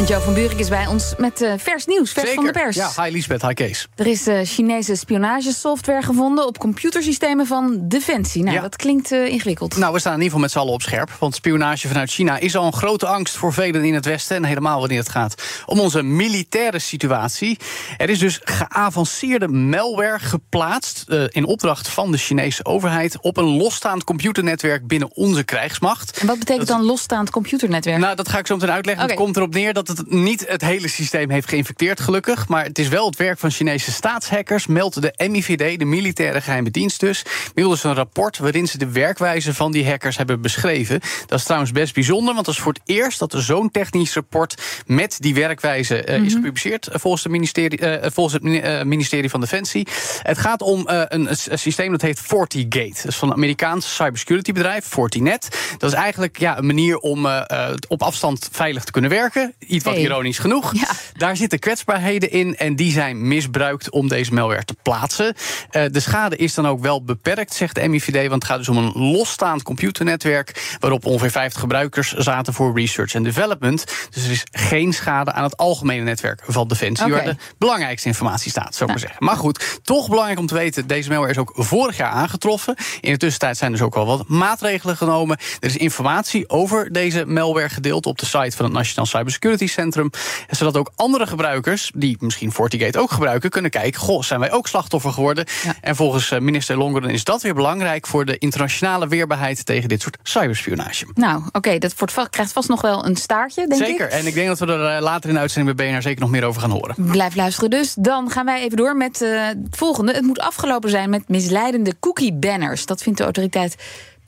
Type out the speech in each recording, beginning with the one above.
En Joe van Buurik is bij ons met uh, vers nieuws, vers van de pers. Ja, hi Lisbeth, hi Kees. Er is uh, Chinese spionagesoftware gevonden op computersystemen van Defensie. Nou, Ja. dat klinkt uh, ingewikkeld. Nou, we staan in ieder geval met z'n allen op scherp. Want spionage vanuit China is al een grote angst voor velen in het Westen. En helemaal wanneer het gaat om onze militaire situatie. Er is dus geavanceerde malware geplaatst. eh, in opdracht van de Chinese overheid. op een losstaand computernetwerk binnen onze krijgsmacht. En wat betekent dan losstaand computernetwerk? Nou, dat ga ik zo meteen uitleggen. Het komt erop neer dat het niet het hele systeem heeft geïnfecteerd, gelukkig. Maar het is wel het werk van Chinese staatshackers, meldt de MIVD, de militaire geheime dienst dus. Middels een rapport waarin ze de werkwijze van die hackers hebben beschreven. Dat is trouwens best bijzonder, want dat is voor het eerst dat er zo'n technisch rapport met die werkwijze eh, is gepubliceerd. eh, volgens, de ministerie, eh, volgens het mini- eh, ministerie van Defensie. Het gaat om eh, een, een systeem dat heet FortiGate. Dat is van een Amerikaans cybersecurity bedrijf, Fortinet. Dat is eigenlijk ja, een manier om eh, eh, op afstand veilig te kunnen werken. Iets wat Hey. ironisch genoeg. Ja. Daar zitten kwetsbaarheden in en die zijn misbruikt om deze malware te plaatsen. Eh, de schade is dan ook wel beperkt, zegt de MIVD, want het gaat dus om een losstaand computernetwerk waarop ongeveer 50 gebruikers zaten voor research en development. Dus er is geen schade aan het algemene netwerk van Defensie, waar de belangrijkste informatie staat, zou ik maar zeggen. Maar goed, toch belangrijk om te weten, deze malware is ook vorig jaar aangetroffen. In de tussentijd zijn dus ook al wat maatregelen genomen. Er is informatie over deze malware gedeeld op de site van het Nationaal Cybersecurity Centrum, zodat ook andere gebruikers die misschien FortiGate ook gebruiken kunnen kijken, goh, zijn wij ook slachtoffer geworden? Ja. En volgens eh, minister Longeren is dat weer belangrijk voor de internationale weerbaarheid tegen dit soort cyberspionage. Nou, oké, dat wordt krijgt vast nog wel een staartje, denk Zeker, ik. en ik denk dat we er eh, later in de uitzending bij BNR zeker nog meer over gaan horen. Blijf luisteren dus. Dan gaan wij even door met eh, het volgende. Het moet afgelopen zijn met misleidende cookie-banners. Dat vindt de autoriteit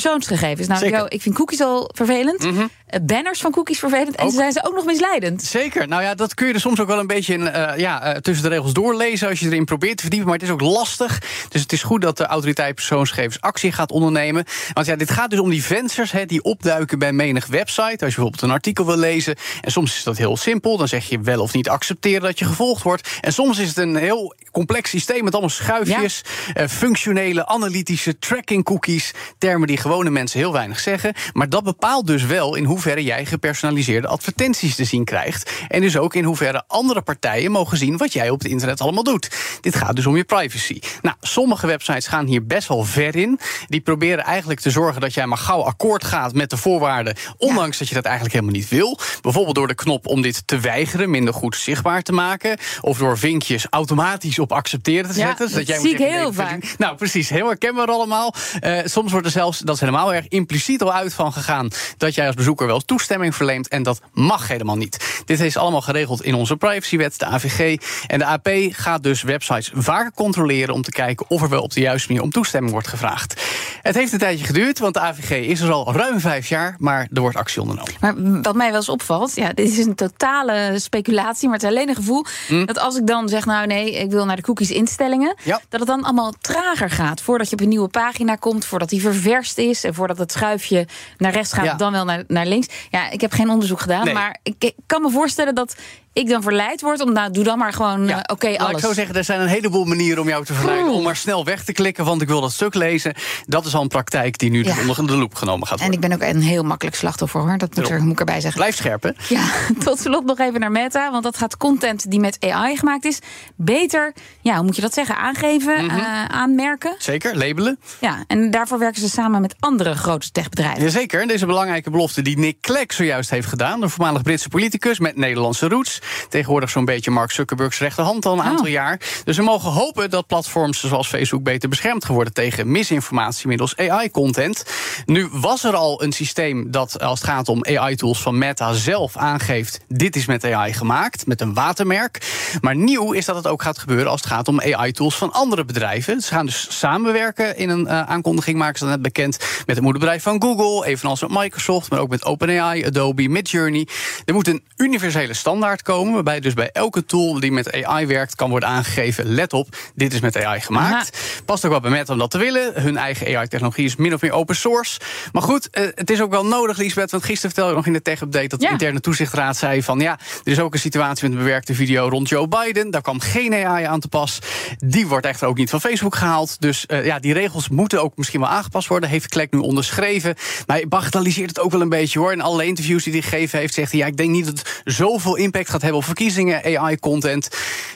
persoonsgegevens. Nou, Zeker. Ik vind cookies al vervelend. Eh, Banners van cookies vervelend. En ze zijn ze ook nog misleidend. Zeker. Nou ja, dat kun je er soms ook wel een beetje in, eh, ja, eh, tussen de regels doorlezen als je erin probeert te verdiepen. Maar het is ook lastig. Dus het is goed dat de autoriteit persoonsgegevens actie gaat ondernemen. Want ja, dit gaat dus om die vensters hè, die opduiken bij menig website. Als je bijvoorbeeld een artikel wil lezen. En soms is dat heel simpel. Dan zeg je wel of niet accepteren dat je gevolgd wordt. En soms is het een heel complex systeem met allemaal schuifjes. functionele, analytische tracking cookies. Termen die gewone mensen heel weinig zeggen. Maar dat bepaalt dus wel in hoeverre jij gepersonaliseerde advertenties te zien krijgt. En dus ook in hoeverre andere partijen mogen zien wat jij op het internet allemaal doet. Dit gaat dus om je privacy. Nou, sommige websites gaan hier best wel ver in. Die proberen eigenlijk te zorgen dat jij maar gauw akkoord gaat met de voorwaarden. Ondanks dat je dat eigenlijk helemaal niet wil. Bijvoorbeeld door de knop om dit te weigeren minder goed zichtbaar te maken. Of door vinkjes automatisch op accepteren te Ja, zetten. dat jij zie ik heel vaak. Nou, precies. Heel herkenbaar allemaal. Eh, soms wordt er zelfs, dat is helemaal erg impliciet al uit van gegaan... dat jij als bezoeker wel toestemming verleent. En dat mag helemaal niet. Dit is allemaal geregeld in onze privacywet, de AVG. En de AP gaat dus websites vaker controleren... om te kijken of er wel op de juiste manier om toestemming wordt gevraagd. Het heeft een tijdje geduurd, want de AVG is er al ruim vijf jaar... maar er wordt actie ondernomen. Maar wat mij wel eens opvalt, ja, dit is een totale speculatie, maar het is alleen een gevoel dat als ik dan zeg, nou nee, ik wil naar de cookies instellingen, Ja. dat het dan allemaal trager gaat. Voordat je op een nieuwe pagina komt, voordat die ververst is en voordat het schuifje naar rechts gaat, Ja. dan wel naar, naar links. Ja, ik heb geen onderzoek gedaan, Nee. maar ik, ik kan me voorstellen dat ik dan verleid word om, nou, doe dan maar gewoon, Ja, eh, oké, Laat alles. ik zo zeggen, er zijn een heleboel manieren om jou te verleiden... Oeh. om maar snel weg te klikken, want ik wil dat stuk lezen. Dat is al een praktijk die nu dus Ja. onder de loep genomen gaat En worden. ik ben ook een heel makkelijk slachtoffer, hoor. Dat moet, er, moet ik erbij zeggen. Blijf scherp, hè? Ja, tot slot nog even naar Meta. Want dat gaat content die met AI gemaakt is beter, ja, hoe moet je dat zeggen, aangeven, Mhm. eh, aanmerken. Zeker, labelen. Ja, en daarvoor werken ze samen met andere grote techbedrijven. Jazeker, deze belangrijke belofte die Nick Clegg zojuist heeft gedaan... de voormalig Britse politicus met Nederlandse roots. Tegenwoordig zo'n beetje Mark Zuckerbergs rechterhand al een Oh. aantal jaar. Dus we mogen hopen dat platforms zoals Facebook... beter beschermd geworden tegen misinformatie middels AI-content. Nu was er al een systeem dat als het gaat om AI-tools van Meta zelf aangeeft... dit is met AI gemaakt, met een watermerk. Maar nieuw is dat het ook gaat gebeuren als het gaat om AI-tools van andere bedrijven. Ze gaan dus samenwerken in een eh, aankondiging, maken ze dat net bekend... met het moederbedrijf van Google, evenals met Microsoft... maar ook met OpenAI, Adobe, Midjourney. Er moet een universele standaard komen komen. Waarbij dus bij elke tool die met AI werkt kan worden aangegeven: let op, dit is met AI gemaakt. Past ook wel bij Meta om dat te willen. Hun eigen AI-technologie is min of meer open source. Maar goed, eh, het is ook wel nodig, Liesbeth. Want gisteren vertelde ik nog in de tech-update dat de interne toezichtraad zei: van ja, er is ook een situatie met een bewerkte video rond Joe Biden. Daar kwam geen AI aan te pas. Die wordt echter ook niet van Facebook gehaald. Dus uh, ja, die regels moeten ook misschien wel aangepast worden. Heeft Klek nu onderschreven. Maar hij bagatelliseert het ook wel een beetje hoor. In alle interviews die hij gegeven heeft, zegt hij: ja, ik denk niet dat het zoveel impact gaat hebben op verkiezingen, AI-content.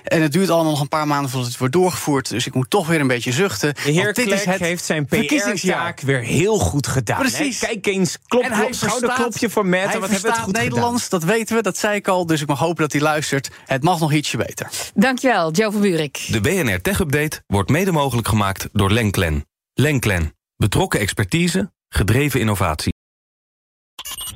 En het duurt allemaal nog een paar maanden voordat het wordt doorgevoerd. Dus ik moet toch weer een beetje zuchten. De heer Klek heeft zijn PR-zaak weer heel goed gedaan. Precies. Hè? Kijk eens, klop, En hij schouderklopje voor Meta. Hij Wat hebben we het goed Nederlands, gedaan. dat weten we, dat zei ik al. Dus ik mag hopen dat hij luistert. Het mag nog ietsje beter. Dankjewel, Joe van Buurik. De BNR Tech Update wordt mede mogelijk gemaakt door Lenklen. Lenklen. Betrokken expertise, gedreven innovatie.